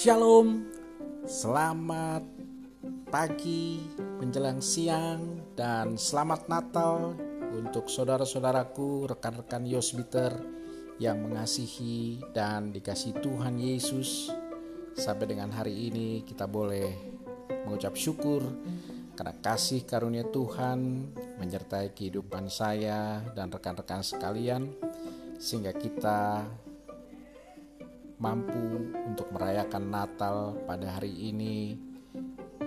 Shalom, selamat pagi, menjelang siang, dan selamat Natal untuk saudara-saudaraku, rekan-rekan Yosbiter yang mengasihi dan dikasih Tuhan Yesus. Sampai dengan hari ini kita boleh mengucap syukur karena kasih karunia Tuhan menyertai kehidupan saya dan rekan-rekan sekalian sehingga kita mampu untuk merayakan Natal pada hari ini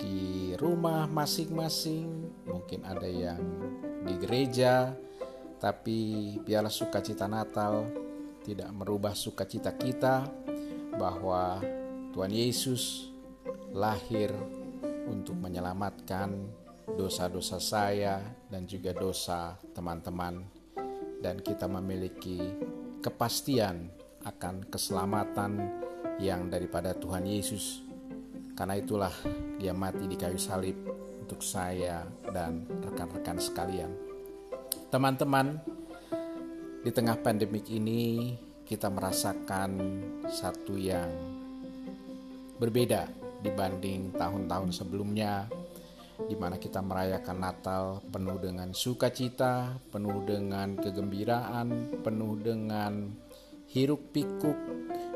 di rumah masing-masing. Mungkin ada yang di gereja, tapi biarlah sukacita Natal tidak merubah sukacita kita bahwa Tuhan Yesus lahir untuk menyelamatkan dosa-dosa saya dan juga dosa teman-teman dan kita memiliki kepastian akan keselamatan yang daripada Tuhan Yesus. Karena itulah dia mati di kayu salib untuk saya dan rekan-rekan sekalian. Teman-teman, di tengah pandemik ini kita merasakan satu yang berbeda dibanding tahun-tahun sebelumnya di mana kita merayakan Natal penuh dengan sukacita, penuh dengan kegembiraan, penuh dengan hiruk pikuk.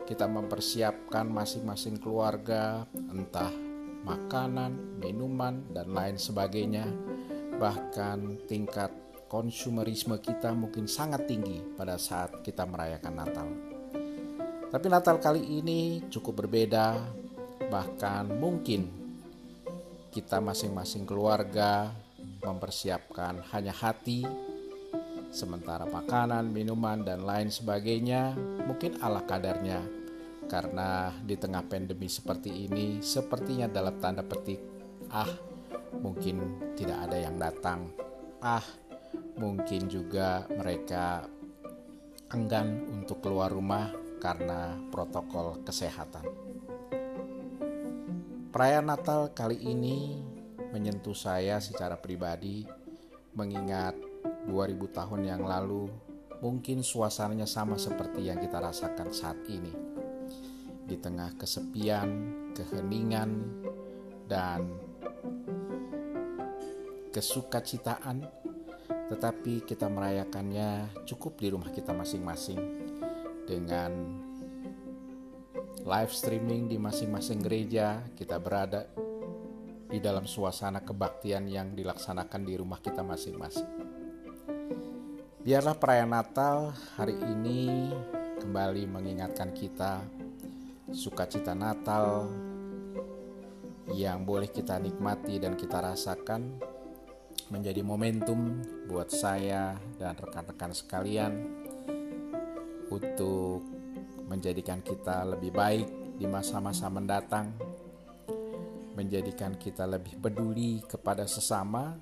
Kita mempersiapkan masing-masing keluarga entah makanan, minuman dan lain sebagainya. Bahkan tingkat konsumerisme kita mungkin sangat tinggi pada saat kita merayakan Natal. Tapi Natal kali ini cukup berbeda, bahkan mungkin kita masing-masing keluarga mempersiapkan hanya hati sementara makanan, minuman, dan lain sebagainya mungkin ala kadarnya. Karena di tengah pandemi seperti ini, sepertinya dalam tanda petik, ah, mungkin tidak ada yang datang, ah, mungkin juga mereka enggan untuk keluar rumah karena protokol kesehatan. Perayaan Natal kali ini menyentuh saya secara pribadi, mengingat 2000 tahun yang lalu mungkin suasananya sama seperti yang kita rasakan saat ini. Di tengah kesepian, keheningan, dan kesukacitaan, tetapi kita merayakannya cukup di rumah kita masing-masing dengan live streaming di masing-masing gereja. Kita berada di dalam suasana kebaktian yang dilaksanakan di rumah kita masing-masing. Biarlah perayaan Natal hari ini kembali mengingatkan kita sukacita Natal yang boleh kita nikmati dan kita rasakan menjadi momentum buat saya dan rekan-rekan sekalian untuk menjadikan kita lebih baik di masa-masa mendatang, menjadikan kita lebih peduli kepada sesama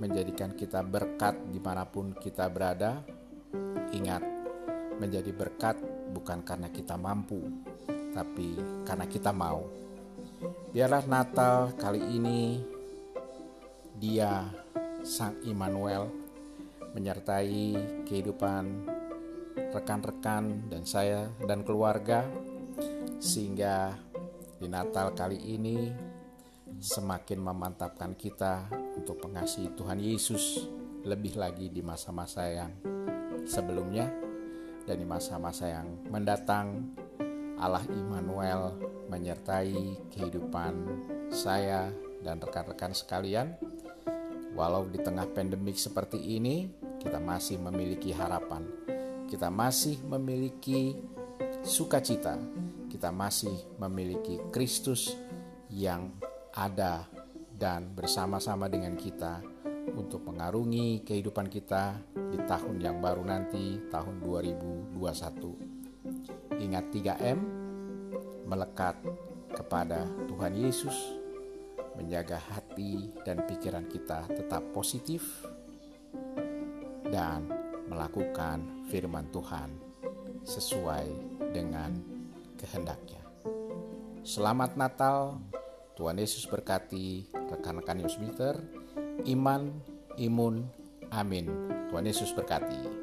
menjadikan kita berkat di mana pun kita berada. Ingat, menjadi berkat bukan karena kita mampu, tapi karena kita mau. Biarlah Natal kali ini dia Sang Immanuel menyertai kehidupan rekan-rekan dan saya dan keluarga sehingga di Natal kali ini semakin memantapkan kita untuk mengasihi Tuhan Yesus lebih lagi di masa-masa yang sebelumnya dan di masa-masa yang mendatang. Allah Immanuel menyertai kehidupan saya dan rekan-rekan sekalian. Walau di tengah pandemik seperti ini kita masih memiliki harapan. Kita masih memiliki sukacita. Kita masih memiliki Kristus yang ada dan bersama-sama dengan kita untuk mengarungi kehidupan kita di tahun yang baru nanti, tahun 2021. Ingat 3M, melekat kepada Tuhan Yesus, menjaga hati dan pikiran kita tetap positif, dan melakukan firman Tuhan sesuai dengan kehendaknya. Selamat Natal Tuhan Yesus berkati rekan-rekan Yosmiter, iman, imun, amin. Tuhan Yesus berkati.